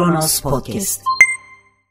Kronos Podcast.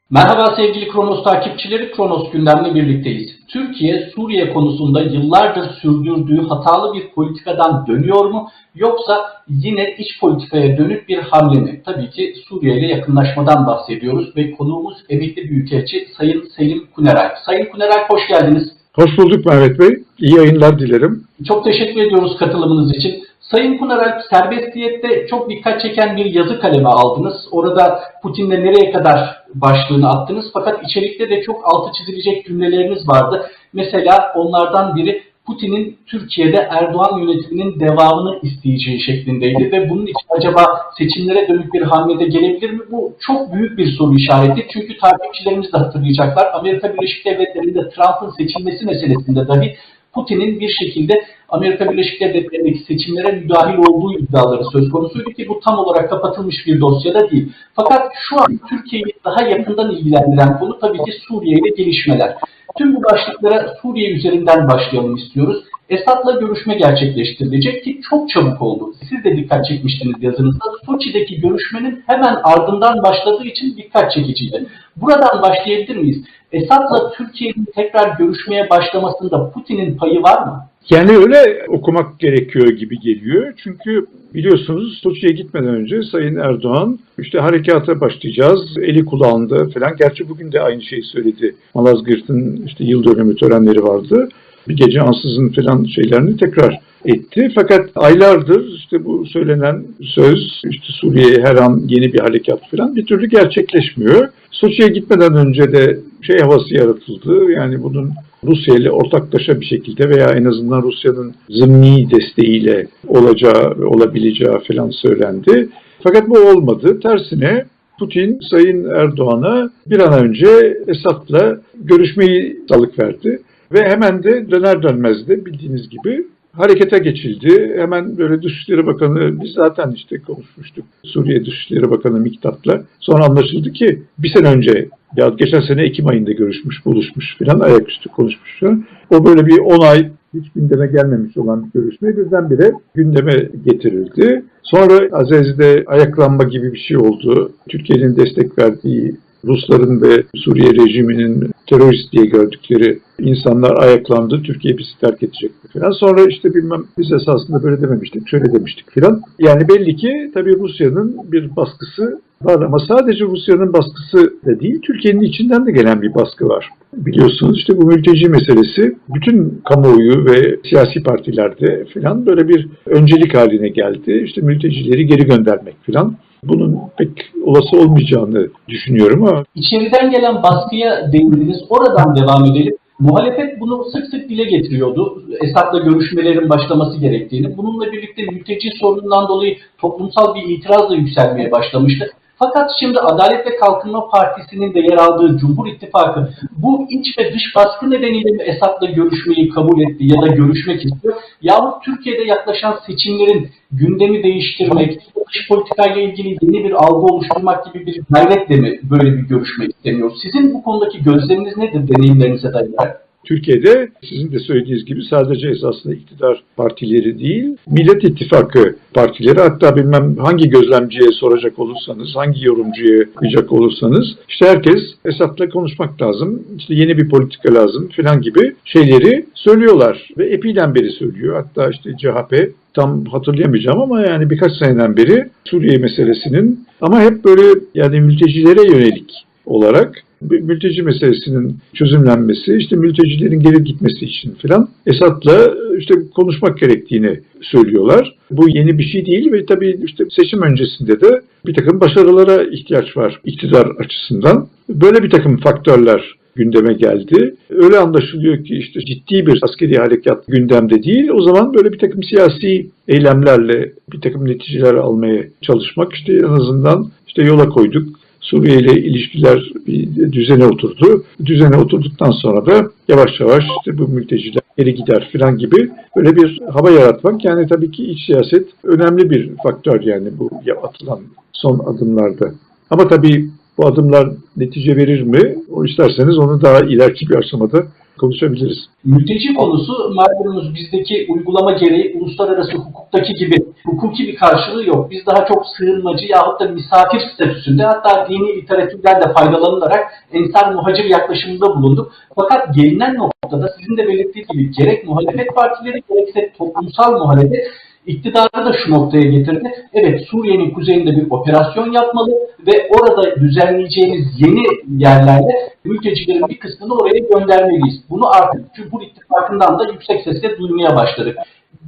Merhaba sevgili Kronos takipçileri, Kronos gündemle birlikteyiz. Türkiye, Suriye konusunda yıllardır sürdürdüğü hatalı bir politikadan dönüyor mu? Yoksa yine iç politikaya dönük bir hamle mi? Tabii ki Suriye ile yakınlaşmadan bahsediyoruz ve konuğumuz emekli büyükelçi Sayın Selim Kuneray. Sayın Kuneray hoş geldiniz. Hoş bulduk Mehmet Bey. İyi yayınlar dilerim. Çok teşekkür ediyoruz katılımınız için. Sayın Kunarak serbestiyette çok dikkat çeken bir yazı kaleme aldınız. Orada Putin'le nereye kadar başlığını attınız. Fakat içerikte de çok altı çizilecek cümleleriniz vardı. Mesela onlardan biri Putin'in Türkiye'de Erdoğan yönetiminin devamını isteyeceği şeklindeydi ve bunun için acaba seçimlere dönük bir hamlede gelebilir mi? Bu çok büyük bir soru işareti. Çünkü takipçilerimiz de hatırlayacaklar. Amerika Birleşik Devletleri'nde Trump'ın seçilmesi meselesinde dahi Putin'in bir şekilde Amerika Birleşik Devletleri'ndeki seçimlere müdahil olduğu iddiaları söz konusuydu ki bu tam olarak kapatılmış bir dosyada değil. Fakat şu an Türkiye'yi daha yakından ilgilendiren konu tabii ki Suriye ile gelişmeler. Tüm bu başlıklara Suriye üzerinden başlayalım istiyoruz. Esad'la görüşme gerçekleştirilecek ki çok çabuk oldu. Siz de dikkat çekmiştiniz yazınızda. Soçi'deki görüşmenin hemen ardından başladığı için dikkat çekiciydi. Buradan başlayabilir miyiz? Esad'la Türkiye'nin tekrar görüşmeye başlamasında Putin'in payı var mı? Yani öyle okumak gerekiyor gibi geliyor. Çünkü biliyorsunuz Soçi'ye gitmeden önce Sayın Erdoğan işte harekata başlayacağız, eli kulağında falan. Gerçi bugün de aynı şeyi söyledi. Malazgirt'in işte yıl dönümü törenleri vardı. Bir gece ansızın falan şeylerini tekrar etti. Fakat aylardır işte bu söylenen söz işte Suriye'ye her an yeni bir harekat falan bir türlü gerçekleşmiyor. Soçi'ye gitmeden önce de şey havası yaratıldı. Yani bunun Rusya ile ortaklaşa bir şekilde veya en azından Rusya'nın zımni desteğiyle olacağı olabileceği falan söylendi. Fakat bu olmadı. Tersine Putin Sayın Erdoğan'a bir an önce Esad'la görüşmeyi salık verdi. Ve hemen de döner dönmez de bildiğiniz gibi harekete geçildi. Hemen böyle Dışişleri Bakanı, biz zaten işte konuşmuştuk Suriye Dışişleri Bakanı Miktat'la. Sonra anlaşıldı ki bir sene önce, ya geçen sene Ekim ayında görüşmüş, buluşmuş filan, ayaküstü konuşmuşlar. O böyle bir 10 ay hiç gündeme gelmemiş olan bir görüşme birdenbire gündeme getirildi. Sonra Azez'de ayaklanma gibi bir şey oldu. Türkiye'nin destek verdiği Rusların ve Suriye rejiminin terörist diye gördükleri insanlar ayaklandı. Türkiye bizi terk edecek falan. Sonra işte bilmem biz esasında böyle dememiştik, şöyle demiştik filan. Yani belli ki tabii Rusya'nın bir baskısı var ama sadece Rusya'nın baskısı da değil, Türkiye'nin içinden de gelen bir baskı var. Biliyorsunuz işte bu mülteci meselesi bütün kamuoyu ve siyasi partilerde filan böyle bir öncelik haline geldi. İşte mültecileri geri göndermek filan bunun pek olası olmayacağını düşünüyorum ama. İçeriden gelen baskıya değindiniz. Oradan devam edelim. Muhalefet bunu sık sık dile getiriyordu. Esad'la görüşmelerin başlaması gerektiğini. Bununla birlikte mülteci sorunundan dolayı toplumsal bir itiraz da yükselmeye başlamıştı. Fakat şimdi Adalet ve Kalkınma Partisi'nin de yer aldığı Cumhur İttifakı bu iç ve dış baskı nedeniyle mi Esad'la görüşmeyi kabul etti ya da görüşmek istiyor? Yahut Türkiye'de yaklaşan seçimlerin gündemi değiştirmek, dış politikayla ilgili yeni bir algı oluşturmak gibi bir gayretle mi böyle bir görüşme isteniyor? Sizin bu konudaki gözleminiz nedir deneyimlerinize dayanarak? Türkiye'de sizin de söylediğiniz gibi sadece esasında iktidar partileri değil, Millet İttifakı partileri hatta bilmem hangi gözlemciye soracak olursanız, hangi yorumcuya bakacak olursanız işte herkes Esad'la konuşmak lazım, işte yeni bir politika lazım falan gibi şeyleri söylüyorlar ve epiden beri söylüyor. Hatta işte CHP tam hatırlayamayacağım ama yani birkaç seneden beri Suriye meselesinin ama hep böyle yani mültecilere yönelik olarak mülteci meselesinin çözümlenmesi, işte mültecilerin geri gitmesi için filan Esad'la işte konuşmak gerektiğini söylüyorlar. Bu yeni bir şey değil ve tabii işte seçim öncesinde de bir takım başarılara ihtiyaç var iktidar açısından. Böyle bir takım faktörler gündeme geldi. Öyle anlaşılıyor ki işte ciddi bir askeri harekat gündemde değil. O zaman böyle bir takım siyasi eylemlerle bir takım neticeler almaya çalışmak işte en azından işte yola koyduk. Suriye ile ilişkiler bir düzene oturdu. Düzene oturduktan sonra da yavaş yavaş işte bu mülteciler geri gider falan gibi böyle bir hava yaratmak. Yani tabii ki iç siyaset önemli bir faktör yani bu atılan son adımlarda. Ama tabii bu adımlar netice verir mi? O isterseniz onu daha ileriki bir aşamada konuşabiliriz. Mülteci konusu malumunuz bizdeki uygulama gereği uluslararası hukuktaki gibi hukuki bir karşılığı yok. Biz daha çok sığınmacı yahut da misafir statüsünde hatta dini literatürden de faydalanılarak ensar muhacir yaklaşımında bulunduk. Fakat gelinen noktada sizin de belirttiği gibi gerek muhalefet partileri gerekse toplumsal muhalefet iktidarı da şu noktaya getirdi. Evet Suriye'nin kuzeyinde bir operasyon yapmalı ve orada düzenleyeceğimiz yeni yerlerde mültecilerin bir kısmını oraya göndermeliyiz. Bunu artık Cumhur İttifakı'ndan da yüksek sesle duymaya başladık.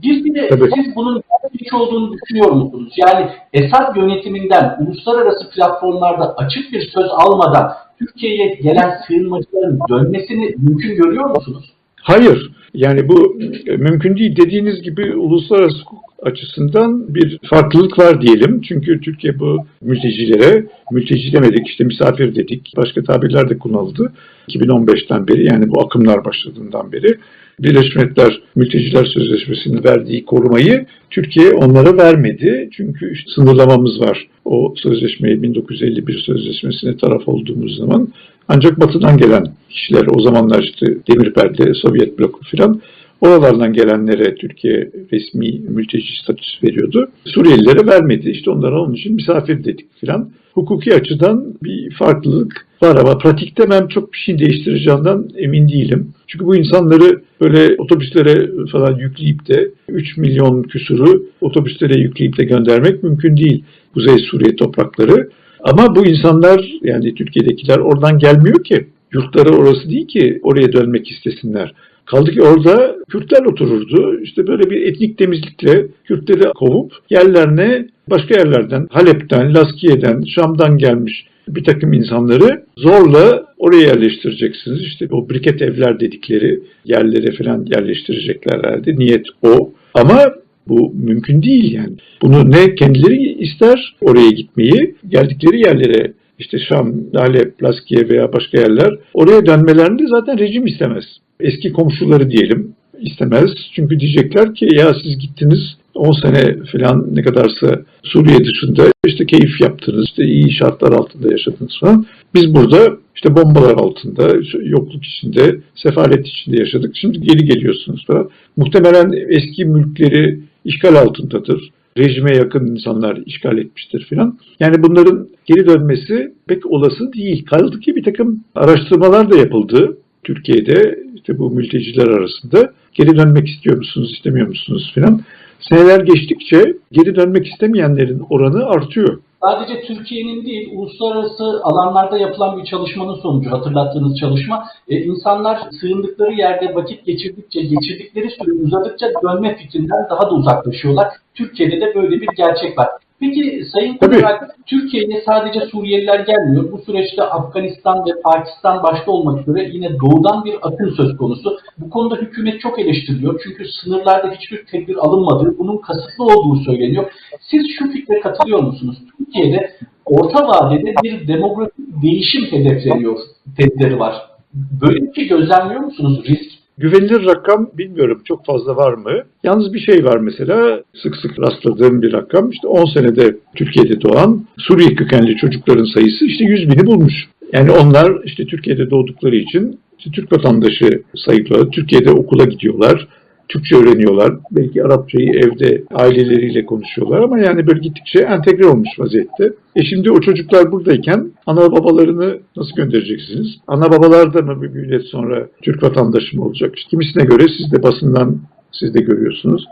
Bir de Tabii. siz bunun gerçekçi olduğunu düşünüyor musunuz? Yani Esad yönetiminden uluslararası platformlarda açık bir söz almadan Türkiye'ye gelen sığınmacıların dönmesini mümkün görüyor musunuz? Hayır. Yani bu e, mümkün değil. Dediğiniz gibi uluslararası hukuk açısından bir farklılık var diyelim. Çünkü Türkiye bu mültecilere, mülteci demedik işte misafir dedik, başka tabirler de kullanıldı. 2015'ten beri yani bu akımlar başladığından beri Birleşmiş Milletler Mülteciler Sözleşmesi'nin verdiği korumayı Türkiye onlara vermedi. Çünkü işte sınırlamamız var. O sözleşmeye 1951 sözleşmesine taraf olduğumuz zaman ancak batıdan gelen kişiler o zamanlar işte Demirper'de Sovyet bloku filan oralardan gelenlere Türkiye resmi mülteci statüsü veriyordu. Suriyelilere vermedi. İşte onlara onun için misafir dedik filan. Hukuki açıdan bir farklılık var ama pratikte ben çok bir şey değiştireceğinden emin değilim. Çünkü bu insanları böyle otobüslere falan yükleyip de 3 milyon küsuru otobüslere yükleyip de göndermek mümkün değil. Kuzey Suriye toprakları. Ama bu insanlar yani Türkiye'dekiler oradan gelmiyor ki. Yurtları orası değil ki oraya dönmek istesinler. Kaldı ki orada Kürtler otururdu. İşte böyle bir etnik temizlikle Kürtleri kovup yerlerine başka yerlerden, Halep'ten, Laskiye'den, Şam'dan gelmiş bir takım insanları zorla oraya yerleştireceksiniz. İşte o briket evler dedikleri yerlere falan yerleştirecekler herhalde. Niyet o. Ama bu mümkün değil yani. Bunu ne kendileri ister oraya gitmeyi, geldikleri yerlere işte Şam, Halep, Laskiye veya başka yerler oraya dönmelerini de zaten rejim istemez. Eski komşuları diyelim istemez. Çünkü diyecekler ki ya siz gittiniz 10 sene falan ne kadarsa Suriye dışında işte keyif yaptınız, işte iyi şartlar altında yaşadınız falan. Biz burada işte bombalar altında, yokluk içinde, sefalet içinde yaşadık. Şimdi geri geliyorsunuz falan. Muhtemelen eski mülkleri işgal altındadır. Rejime yakın insanlar işgal etmiştir filan. Yani bunların geri dönmesi pek olası değil. Kaldı ki bir takım araştırmalar da yapıldı Türkiye'de işte bu mülteciler arasında. Geri dönmek istiyor musunuz, istemiyor musunuz filan. Seneler geçtikçe geri dönmek istemeyenlerin oranı artıyor. Sadece Türkiye'nin değil, uluslararası alanlarda yapılan bir çalışmanın sonucu, hatırlattığınız çalışma. E, insanlar sığındıkları yerde vakit geçirdikçe, geçirdikleri süre uzadıkça dönme fikrinden daha da uzaklaşıyorlar. Türkiye'de de böyle bir gerçek var. Peki Sayın. Kurak, Türkiye'ye sadece Suriyeliler gelmiyor. Bu süreçte Afganistan ve Pakistan başta olmak üzere yine doğudan bir akın söz konusu. Bu konuda hükümet çok eleştiriliyor. Çünkü sınırlarda hiçbir tedbir alınmadığı, bunun kasıtlı olduğu söyleniyor. Siz şu fikre katılıyor musunuz? Türkiye'de orta vadede bir demografik değişim hedefleniyor, tedbirleri var. Böyle bir şey gözlemliyor musunuz? Risk Güvenilir rakam bilmiyorum çok fazla var mı? Yalnız bir şey var mesela sık sık rastladığım bir rakam. İşte 10 senede Türkiye'de doğan Suriye kökenli çocukların sayısı işte 100 bini bulmuş. Yani onlar işte Türkiye'de doğdukları için işte Türk vatandaşı sayılıyor. Türkiye'de okula gidiyorlar. Türkçe öğreniyorlar. Belki Arapçayı evde aileleriyle konuşuyorlar ama yani böyle gittikçe entegre olmuş vaziyette. E şimdi o çocuklar buradayken ana babalarını nasıl göndereceksiniz? Ana babalar da mı bir müddet sonra Türk vatandaşı mı olacak? İşte kimisine göre siz de basından siz de görüyorsunuz.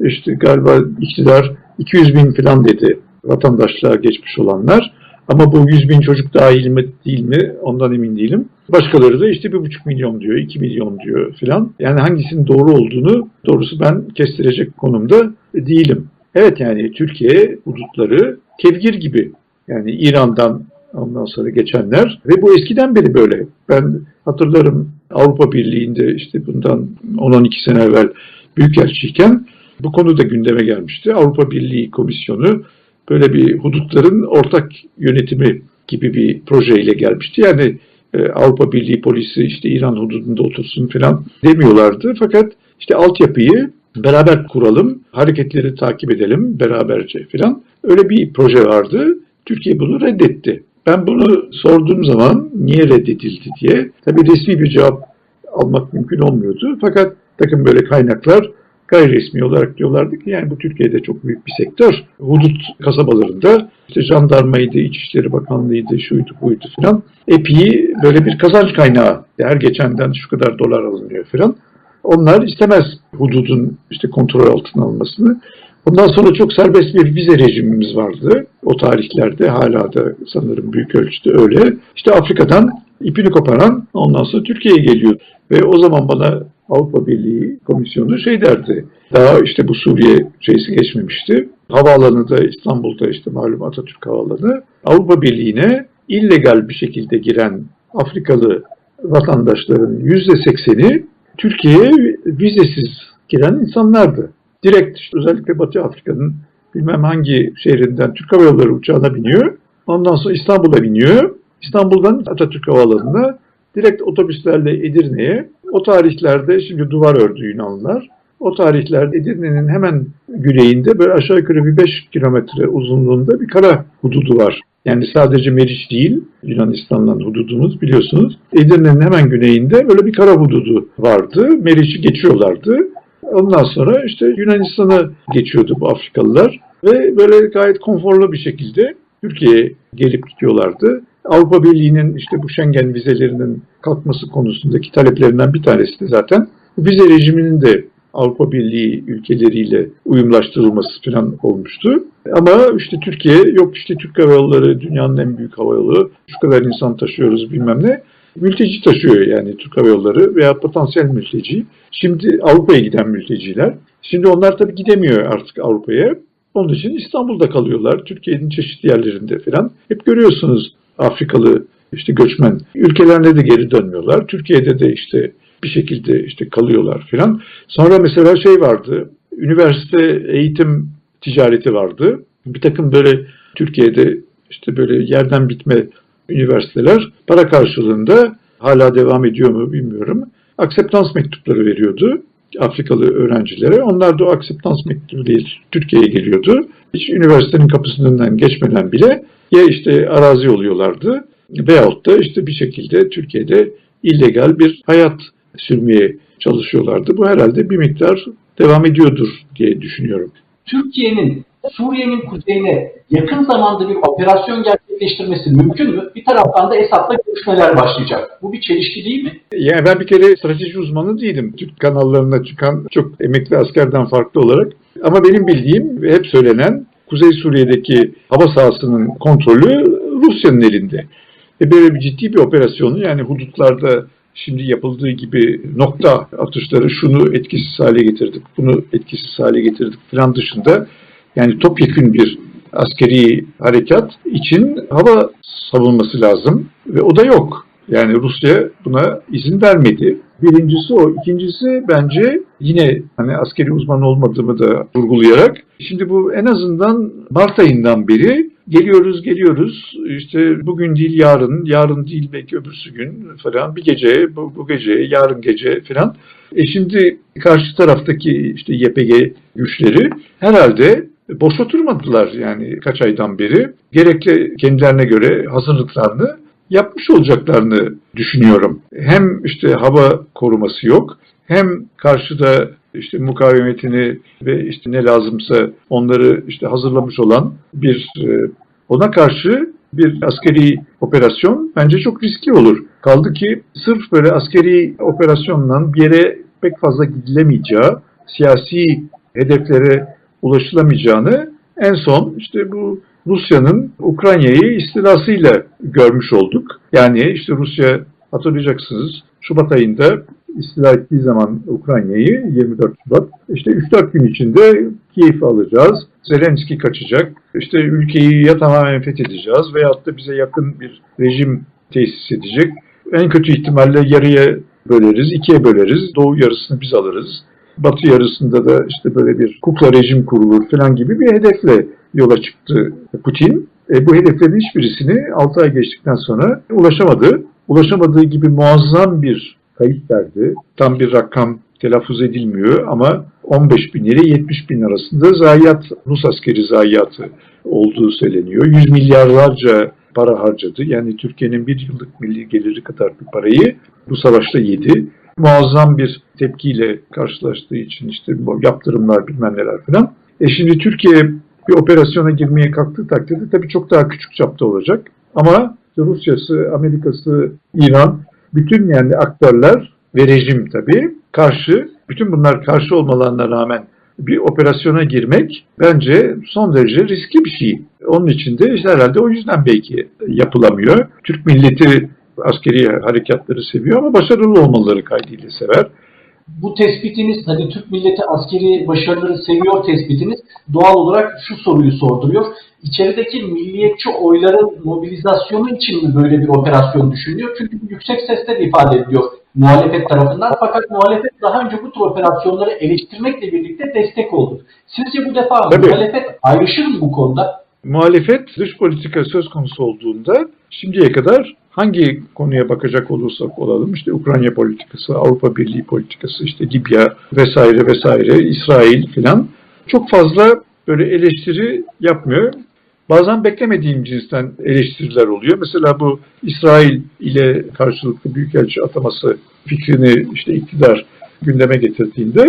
İşte galiba iktidar 200 bin falan dedi vatandaşlığa geçmiş olanlar. Ama bu 100 bin çocuk dahil mi değil mi ondan emin değilim. Başkaları da işte 1,5 milyon diyor, 2 milyon diyor filan. Yani hangisinin doğru olduğunu doğrusu ben kestirecek konumda değilim. Evet yani Türkiye hudutları kevgir gibi. Yani İran'dan ondan sonra geçenler ve bu eskiden beri böyle. Ben hatırlarım Avrupa Birliği'nde işte bundan 10-12 sene evvel büyükelçiyken bu konu da gündeme gelmişti. Avrupa Birliği Komisyonu böyle bir hudutların ortak yönetimi gibi bir projeyle gelmişti. Yani e, Avrupa Birliği polisi işte İran hududunda otursun falan demiyorlardı. Fakat işte altyapıyı beraber kuralım, hareketleri takip edelim beraberce falan. Öyle bir proje vardı. Türkiye bunu reddetti. Ben bunu sorduğum zaman niye reddedildi diye tabii resmi bir cevap almak mümkün olmuyordu. Fakat takım böyle kaynaklar gayri resmi olarak diyorlardı ki yani bu Türkiye'de çok büyük bir sektör. Hudut kasabalarında işte jandarmaydı, İçişleri Bakanlığı'ydı, şuydu buydu filan. Epey böyle bir kazanç kaynağı. Her geçenden şu kadar dolar alınıyor filan. Onlar istemez hududun işte kontrol altına alınmasını. Ondan sonra çok serbest bir vize rejimimiz vardı. O tarihlerde hala da sanırım büyük ölçüde öyle. İşte Afrika'dan ipini koparan ondan sonra Türkiye'ye geliyor. Ve o zaman bana Avrupa Birliği Komisyonu şey derdi. Daha işte bu Suriye şeysi geçmemişti. Havaalanı da İstanbul'da işte malum Atatürk Havaalanı. Avrupa Birliği'ne illegal bir şekilde giren Afrikalı vatandaşların %80'i Türkiye'ye vizesiz giren insanlardı. Direkt işte özellikle Batı Afrika'nın bilmem hangi şehrinden Türk Hava Yolları uçağına biniyor. Ondan sonra İstanbul'a biniyor. İstanbul'dan Atatürk Havaalanı'na direkt otobüslerle Edirne'ye. O tarihlerde şimdi duvar ördü Yunanlılar. O tarihlerde Edirne'nin hemen güneyinde böyle aşağı yukarı bir 5 kilometre uzunluğunda bir kara hududu var. Yani sadece Meriç değil, Yunanistan'dan hududumuz biliyorsunuz. Edirne'nin hemen güneyinde böyle bir kara hududu vardı. Meriç'i geçiyorlardı. Ondan sonra işte Yunanistan'a geçiyordu bu Afrikalılar. Ve böyle gayet konforlu bir şekilde Türkiye'ye gelip gidiyorlardı. Avrupa Birliği'nin işte bu Schengen vizelerinin kalkması konusundaki taleplerinden bir tanesi de zaten vize rejiminin de Avrupa Birliği ülkeleriyle uyumlaştırılması falan olmuştu. Ama işte Türkiye yok işte Türk Hava Yolları dünyanın en büyük hava yolu. Şu kadar insan taşıyoruz bilmem ne. Mülteci taşıyor yani Türk Hava Yolları veya potansiyel mülteci. Şimdi Avrupa'ya giden mülteciler. Şimdi onlar tabii gidemiyor artık Avrupa'ya. Onun için İstanbul'da kalıyorlar. Türkiye'nin çeşitli yerlerinde falan. Hep görüyorsunuz Afrikalı işte göçmen ülkelerine de geri dönmüyorlar. Türkiye'de de işte bir şekilde işte kalıyorlar filan. Sonra mesela şey vardı. Üniversite eğitim ticareti vardı. Bir takım böyle Türkiye'de işte böyle yerden bitme üniversiteler para karşılığında hala devam ediyor mu bilmiyorum. Akseptans mektupları veriyordu Afrikalı öğrencilere. Onlar da o akseptans mektubuyla Türkiye'ye geliyordu. Hiç üniversitenin kapısından geçmeden bile ya işte arazi oluyorlardı veyahut da işte bir şekilde Türkiye'de illegal bir hayat sürmeye çalışıyorlardı. Bu herhalde bir miktar devam ediyordur diye düşünüyorum. Türkiye'nin Suriye'nin kuzeyine yakın zamanda bir operasyon gerçekleştirmesi mümkün mü? Bir taraftan da Esad'la görüşmeler başlayacak. Bu bir çelişki değil mi? Yani ben bir kere strateji uzmanı değilim. Türk kanallarına çıkan çok emekli askerden farklı olarak. Ama benim bildiğim ve hep söylenen Kuzey Suriye'deki hava sahasının kontrolü Rusya'nın elinde. Ve böyle bir ciddi bir operasyonu yani hudutlarda şimdi yapıldığı gibi nokta atışları şunu etkisiz hale getirdik, bunu etkisiz hale getirdik falan dışında yani topyekün bir askeri harekat için hava savunması lazım ve o da yok. Yani Rusya buna izin vermedi. Birincisi o. İkincisi bence yine hani askeri uzman olmadığımı da vurgulayarak şimdi bu en azından Mart ayından beri geliyoruz geliyoruz işte bugün değil yarın, yarın değil belki öbürsü gün falan bir gece, bu, bu gece, yarın gece falan. E şimdi karşı taraftaki işte YPG güçleri herhalde boş oturmadılar yani kaç aydan beri. Gerekli kendilerine göre hazırlıklarını yapmış olacaklarını düşünüyorum. Hem işte hava koruması yok, hem karşıda işte mukavemetini ve işte ne lazımsa onları işte hazırlamış olan bir ona karşı bir askeri operasyon bence çok riskli olur. Kaldı ki sırf böyle askeri operasyonla bir yere pek fazla gidilemeyeceği, siyasi hedeflere ulaşılamayacağını en son işte bu Rusya'nın Ukrayna'yı istilasıyla görmüş olduk. Yani işte Rusya hatırlayacaksınız Şubat ayında istila ettiği zaman Ukrayna'yı 24 Şubat işte 3-4 gün içinde Kiev'i alacağız. Zelenski kaçacak. İşte ülkeyi ya tamamen fethedeceğiz veyahut da bize yakın bir rejim tesis edecek. En kötü ihtimalle yarıya böleriz, ikiye böleriz. Doğu yarısını biz alırız. Batı yarısında da işte böyle bir kukla rejim kurulur falan gibi bir hedefle yola çıktı Putin. E, bu hedeflerin hiçbirisini 6 ay geçtikten sonra ulaşamadı. Ulaşamadığı gibi muazzam bir kayıp verdi. Tam bir rakam telaffuz edilmiyor ama 15 bin ile 70 bin arasında zayiat, Rus askeri zayiatı olduğu söyleniyor. 100 milyarlarca para harcadı. Yani Türkiye'nin bir yıllık milli geliri kadar bir parayı bu savaşta yedi. muazzam bir tepkiyle karşılaştığı için işte yaptırımlar bilmem neler falan. E şimdi Türkiye bir operasyona girmeye kalktığı takdirde tabii çok daha küçük çapta olacak. Ama Rusya'sı, Amerika'sı, İran, bütün yani aktörler ve rejim tabii karşı, bütün bunlar karşı olmalarına rağmen bir operasyona girmek bence son derece riskli bir şey. Onun için de işte herhalde o yüzden belki yapılamıyor. Türk milleti askeri harekatları seviyor ama başarılı olmaları kaydıyla sever. Bu tespitiniz, hani Türk milleti askeri başarıları seviyor tespitiniz doğal olarak şu soruyu sorduruyor. İçerideki milliyetçi oyların mobilizasyonu için mi böyle bir operasyon düşünülüyor? Çünkü yüksek sesle de ifade ediliyor muhalefet tarafından. Fakat muhalefet daha önce bu tür operasyonları eleştirmekle birlikte destek oldu. Sizce bu defa Tabii. muhalefet ayrışır mı bu konuda? Muhalefet dış politika söz konusu olduğunda şimdiye kadar hangi konuya bakacak olursak olalım işte Ukrayna politikası, Avrupa Birliği politikası, işte Libya vesaire vesaire, İsrail filan çok fazla böyle eleştiri yapmıyor. Bazen beklemediğim cinsten eleştiriler oluyor. Mesela bu İsrail ile karşılıklı büyükelçi ataması fikrini işte iktidar gündeme getirdiğinde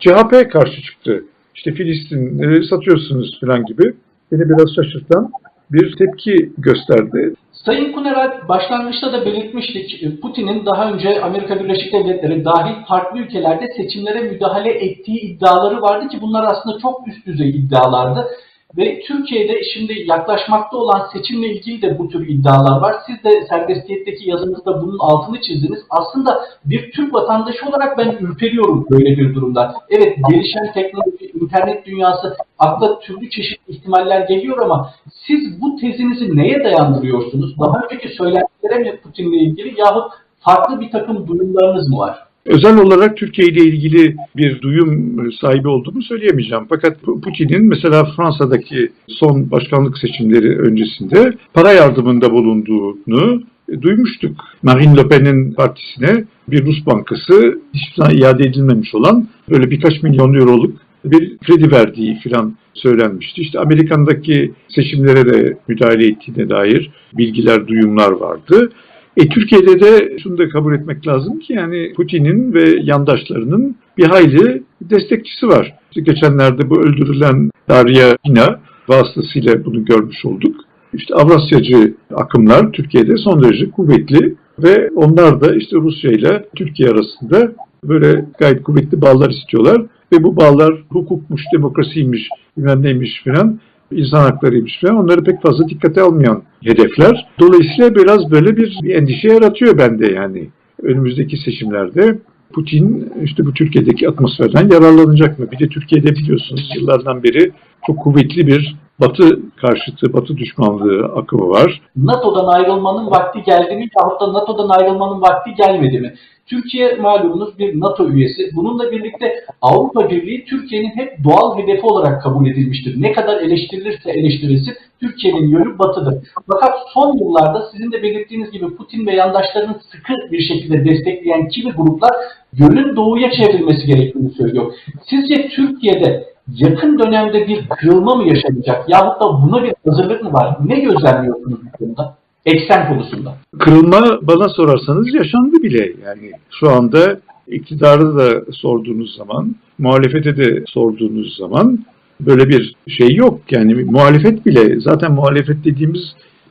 CHP karşı çıktı. İşte Filistinleri satıyorsunuz falan gibi beni biraz şaşırtan bir tepki gösterdi. Sayın Kuneral başlangıçta da belirtmiştik. Putin'in daha önce Amerika Birleşik Devletleri dahil farklı ülkelerde seçimlere müdahale ettiği iddiaları vardı ki bunlar aslında çok üst düzey iddialardı. Ve Türkiye'de şimdi yaklaşmakta olan seçimle ilgili de bu tür iddialar var. Siz de serbestiyetteki yazınızda bunun altını çizdiniz. Aslında bir Türk vatandaşı olarak ben ürperiyorum böyle bir durumda. Evet gelişen teknoloji, internet dünyası akla türlü çeşitli ihtimaller geliyor ama siz bu tezinizi neye dayandırıyorsunuz? Daha önceki söylentilere mi Putin'le ilgili yahut farklı bir takım duyumlarınız mı var? Özel olarak Türkiye ile ilgili bir duyum sahibi olduğumu söyleyemeyeceğim. Fakat Putin'in mesela Fransa'daki son başkanlık seçimleri öncesinde para yardımında bulunduğunu duymuştuk. Marine Le Pen'in partisine bir Rus bankası hiçbir iade edilmemiş olan böyle birkaç milyon euroluk bir kredi verdiği filan söylenmişti. İşte Amerika'daki seçimlere de müdahale ettiğine dair bilgiler, duyumlar vardı. E, Türkiye'de de şunu da kabul etmek lazım ki yani Putin'in ve yandaşlarının bir hayli destekçisi var. İşte geçenlerde bu öldürülen Darya Ina vasıtasıyla bunu görmüş olduk. İşte Avrasyacı akımlar Türkiye'de son derece kuvvetli ve onlar da işte Rusya ile Türkiye arasında böyle gayet kuvvetli bağlar istiyorlar ve bu bağlar hukukmuş, demokrasiymiş, bilmem neymiş filan insan haklarıymış falan onları pek fazla dikkate almayan hedefler. Dolayısıyla biraz böyle bir, endişe yaratıyor bende yani. Önümüzdeki seçimlerde Putin işte bu Türkiye'deki atmosferden yararlanacak mı? Bir de Türkiye'de biliyorsunuz yıllardan beri çok kuvvetli bir Batı karşıtı, Batı düşmanlığı akımı var. NATO'dan ayrılmanın vakti geldi mi yahut da NATO'dan ayrılmanın vakti gelmedi mi? Türkiye malumunuz bir NATO üyesi. Bununla birlikte Avrupa Birliği Türkiye'nin hep doğal hedefi olarak kabul edilmiştir. Ne kadar eleştirilirse eleştirilsin Türkiye'nin yönü batıdır. Fakat son yıllarda sizin de belirttiğiniz gibi Putin ve yandaşlarını sıkı bir şekilde destekleyen kimi gruplar yönün doğuya çevrilmesi gerektiğini söylüyor. Sizce Türkiye'de yakın dönemde bir kırılma mı yaşanacak yahut da buna bir hazırlık mı var? Ne gözlemliyorsunuz bu konuda? Eksen konusunda. Kırılma bana sorarsanız yaşandı bile. Yani şu anda iktidarı da sorduğunuz zaman, muhalefete de sorduğunuz zaman böyle bir şey yok. Yani muhalefet bile zaten muhalefet dediğimiz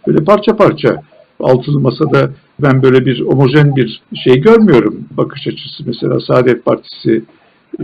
böyle parça parça altılı masada ben böyle bir homojen bir şey görmüyorum. Bakış açısı mesela Saadet Partisi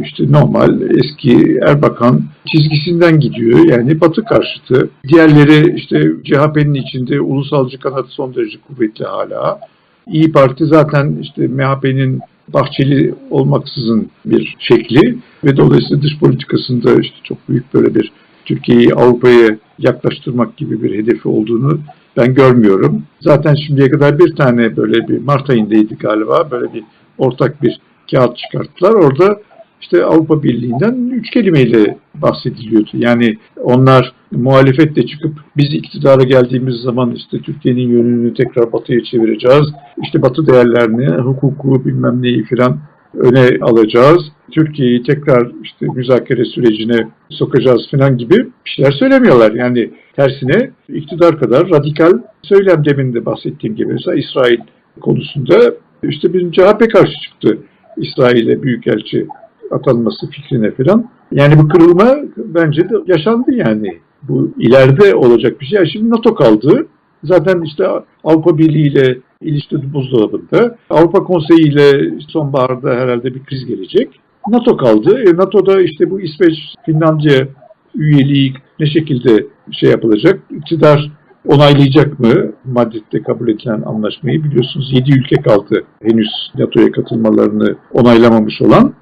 işte normal eski Erbakan çizgisinden gidiyor. Yani Batı karşıtı. Diğerleri işte CHP'nin içinde ulusalcı kanat son derece kuvvetli hala. İyi Parti zaten işte MHP'nin Bahçeli olmaksızın bir şekli ve dolayısıyla dış politikasında işte çok büyük böyle bir Türkiye'yi Avrupa'ya yaklaştırmak gibi bir hedefi olduğunu ben görmüyorum. Zaten şimdiye kadar bir tane böyle bir Mart ayındaydı galiba böyle bir ortak bir kağıt çıkarttılar. Orada işte Avrupa Birliği'nden üç kelimeyle bahsediliyordu. Yani onlar muhalefetle çıkıp biz iktidara geldiğimiz zaman işte Türkiye'nin yönünü tekrar batıya çevireceğiz. İşte batı değerlerini, hukuku bilmem neyi filan öne alacağız. Türkiye'yi tekrar işte müzakere sürecine sokacağız filan gibi bir şeyler söylemiyorlar. Yani tersine iktidar kadar radikal söylem demin de bahsettiğim gibi mesela İsrail konusunda işte bizim CHP karşı çıktı. İsrail'e büyükelçi atanması fikrine falan. Yani bu kırılma bence de yaşandı yani. Bu ileride olacak bir şey. Ya Şimdi NATO kaldı. Zaten işte Avrupa Birliği ile ilişki buzdolabında. Avrupa Konseyi ile sonbaharda herhalde bir kriz gelecek. NATO kaldı. E, NATO'da işte bu İsveç, Finlandiya üyeliği ne şekilde şey yapılacak? İktidar onaylayacak mı Madrid'de kabul edilen anlaşmayı? Biliyorsunuz 7 ülke kaldı henüz NATO'ya katılmalarını onaylamamış olan.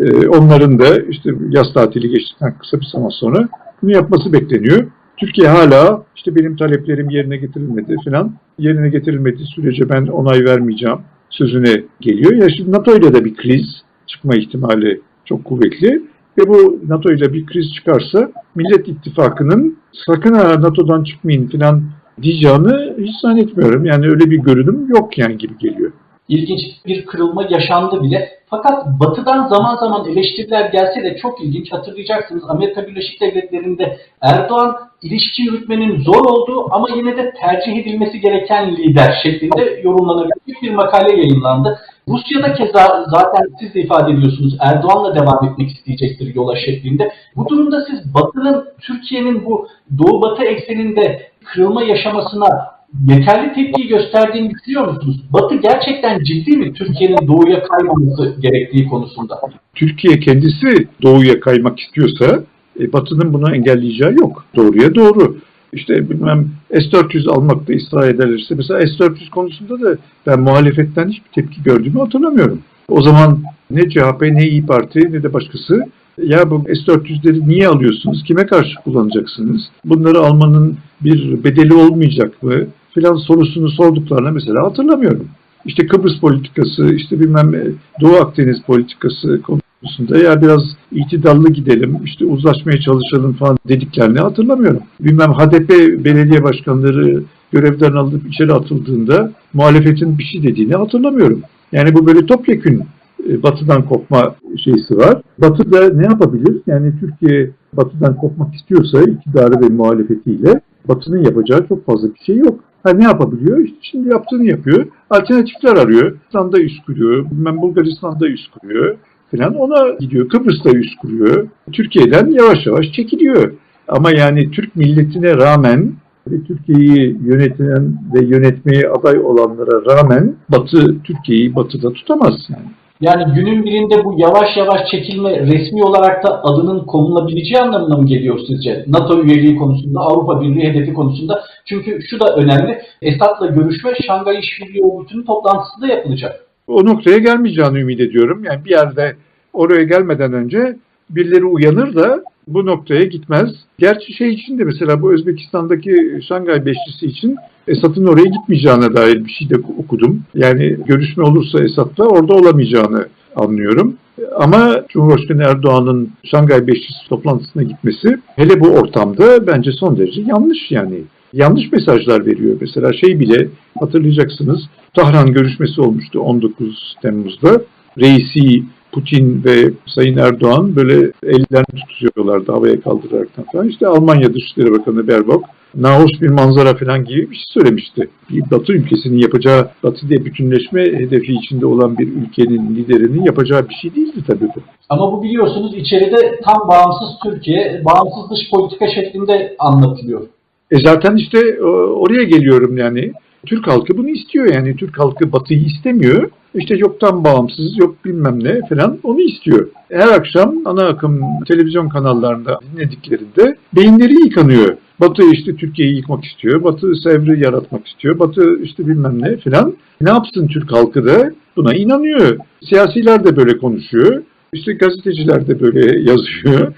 Ee, onların da işte yaz tatili geçtikten kısa bir zaman sonra bunu yapması bekleniyor. Türkiye hala işte benim taleplerim yerine getirilmedi falan. Yerine getirilmediği sürece ben onay vermeyeceğim sözüne geliyor. Ya şimdi NATO ile de bir kriz çıkma ihtimali çok kuvvetli. Ve bu NATO ile bir kriz çıkarsa Millet İttifakı'nın sakın ha NATO'dan çıkmayın falan diyeceğini hiç zannetmiyorum. Yani öyle bir görünüm yok yani gibi geliyor. İlginç bir kırılma yaşandı bile. Fakat batıdan zaman zaman eleştiriler gelse de çok ilginç. Hatırlayacaksınız Amerika Birleşik Devletleri'nde Erdoğan ilişki yürütmenin zor olduğu ama yine de tercih edilmesi gereken lider şeklinde yorumlanabilecek bir makale yayınlandı. Rusya'da keza zaten siz de ifade ediyorsunuz Erdoğan'la devam etmek isteyecektir yola şeklinde. Bu durumda siz Batı'nın Türkiye'nin bu Doğu Batı ekseninde kırılma yaşamasına yeterli tepkiyi gösterdiğini düşünüyor musunuz? Batı gerçekten ciddi mi Türkiye'nin doğuya kaymaması gerektiği konusunda? Türkiye kendisi doğuya kaymak istiyorsa e, Batı'nın bunu engelleyeceği yok. Doğruya doğru. İşte bilmem S-400 almakta ısrar ederlerse mesela S-400 konusunda da ben muhalefetten hiçbir tepki gördüğümü hatırlamıyorum. O zaman ne CHP ne İyi Parti ne de başkası ya bu S-400'leri niye alıyorsunuz? Kime karşı kullanacaksınız? Bunları almanın bir bedeli olmayacak mı? Filan sorusunu sorduklarını mesela hatırlamıyorum. İşte Kıbrıs politikası, işte bilmem Doğu Akdeniz politikası konusunda ya biraz itidallı gidelim, işte uzlaşmaya çalışalım falan dediklerini hatırlamıyorum. Bilmem HDP belediye başkanları görevden alınıp içeri atıldığında muhalefetin bir şey dediğini hatırlamıyorum. Yani bu böyle topyekün e, batıdan kopma şeysi var. Batı da ne yapabilir? Yani Türkiye batıdan kopmak istiyorsa iktidarı ve muhalefetiyle batının yapacağı çok fazla bir şey yok. Ha ne yapabiliyor? İşte şimdi yaptığını yapıyor. Alternatifler arıyor. İslam'da üst kuruyor. Bilmem Bulgaristan'da üst kuruyor falan. Ona gidiyor. Kıbrıs'ta üst kuruyor. Türkiye'den yavaş yavaş çekiliyor. Ama yani Türk milletine rağmen ve Türkiye'yi yönetilen ve yönetmeye aday olanlara rağmen Batı Türkiye'yi Batı'da tutamaz yani. Yani günün birinde bu yavaş yavaş çekilme resmi olarak da adının konulabileceği anlamına mı geliyor sizce? NATO üyeliği konusunda, Avrupa Birliği hedefi konusunda. Çünkü şu da önemli. Esad'la görüşme Şangay İşbirliği Örgütü'nün toplantısında yapılacak. O noktaya gelmeyeceğini ümit ediyorum. Yani bir yerde oraya gelmeden önce birileri uyanır da bu noktaya gitmez. Gerçi şey için de mesela bu Özbekistan'daki Şangay Beşlisi için Esad'ın oraya gitmeyeceğine dair bir şey de okudum. Yani görüşme olursa Esad'la orada olamayacağını anlıyorum. Ama Cumhurbaşkanı Erdoğan'ın Şangay Beşlisi toplantısına gitmesi hele bu ortamda bence son derece yanlış yani. Yanlış mesajlar veriyor. Mesela şey bile hatırlayacaksınız Tahran görüşmesi olmuştu 19 Temmuz'da. Reisi Putin ve Sayın Erdoğan böyle ellerini tutuyorlardı havaya kaldıraraktan falan. İşte Almanya Dışişleri Bakanı Baerbock nahoş bir manzara falan gibi bir şey söylemişti. Bir Batı ülkesinin yapacağı, Batı diye bütünleşme hedefi içinde olan bir ülkenin liderinin yapacağı bir şey değildi tabii bu. Ama bu biliyorsunuz içeride tam bağımsız Türkiye, bağımsız dış politika şeklinde anlatılıyor. E zaten işte e, oraya geliyorum yani. Türk halkı bunu istiyor yani. Türk halkı Batı'yı istemiyor. İşte yok tam bağımsız, yok bilmem ne falan onu istiyor. Her akşam ana akım televizyon kanallarında dinlediklerinde beyinleri yıkanıyor. Batı işte Türkiye'yi yıkmak istiyor. Batı Sevr'i yaratmak istiyor. Batı işte bilmem ne falan. Ne yapsın Türk halkı da buna inanıyor. Siyasiler de böyle konuşuyor. İşte gazeteciler de böyle yazıyor.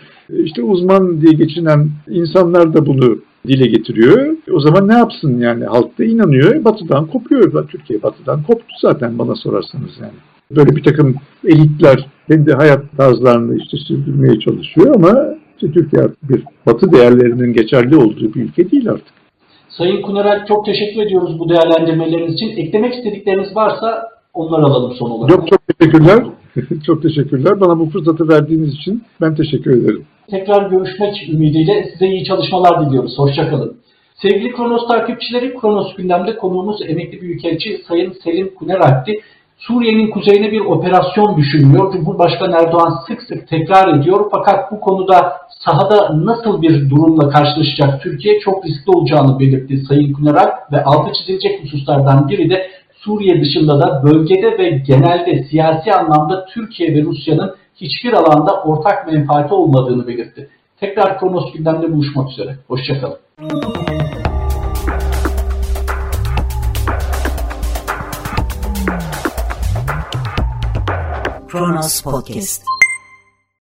İşte uzman diye geçinen insanlar da bunu dile getiriyor. O zaman ne yapsın yani halk da inanıyor. Batı'dan kopuyor. Türkiye Batı'dan koptu zaten bana sorarsanız yani. Böyle bir takım elitler kendi hayat tarzlarını işte sürdürmeye çalışıyor ama işte Türkiye artık bir Batı değerlerinin geçerli olduğu bir ülke değil artık. Sayın Kunerel çok teşekkür ediyoruz bu değerlendirmeleriniz için. Eklemek istedikleriniz varsa onları alalım son olarak. Yok çok teşekkürler. çok teşekkürler. Bana bu fırsatı verdiğiniz için ben teşekkür ederim. Tekrar görüşmek ümidiyle size iyi çalışmalar diliyoruz. Hoşçakalın. Sevgili Kronos takipçileri, Kronos gündemde konuğumuz emekli büyükelçi Sayın Selim Kuneralp'ti. Suriye'nin kuzeyine bir operasyon düşünmüyor. Cumhurbaşkanı Erdoğan sık sık tekrar ediyor. Fakat bu konuda sahada nasıl bir durumla karşılaşacak Türkiye çok riskli olacağını belirtti Sayın Kuneral ve altı çizilecek hususlardan biri de Suriye dışında da bölgede ve genelde siyasi anlamda Türkiye ve Rusya'nın hiçbir alanda ortak menfaati olmadığını belirtti. Tekrar Kronos gündemde buluşmak üzere. Hoşçakalın. Kronos Podcast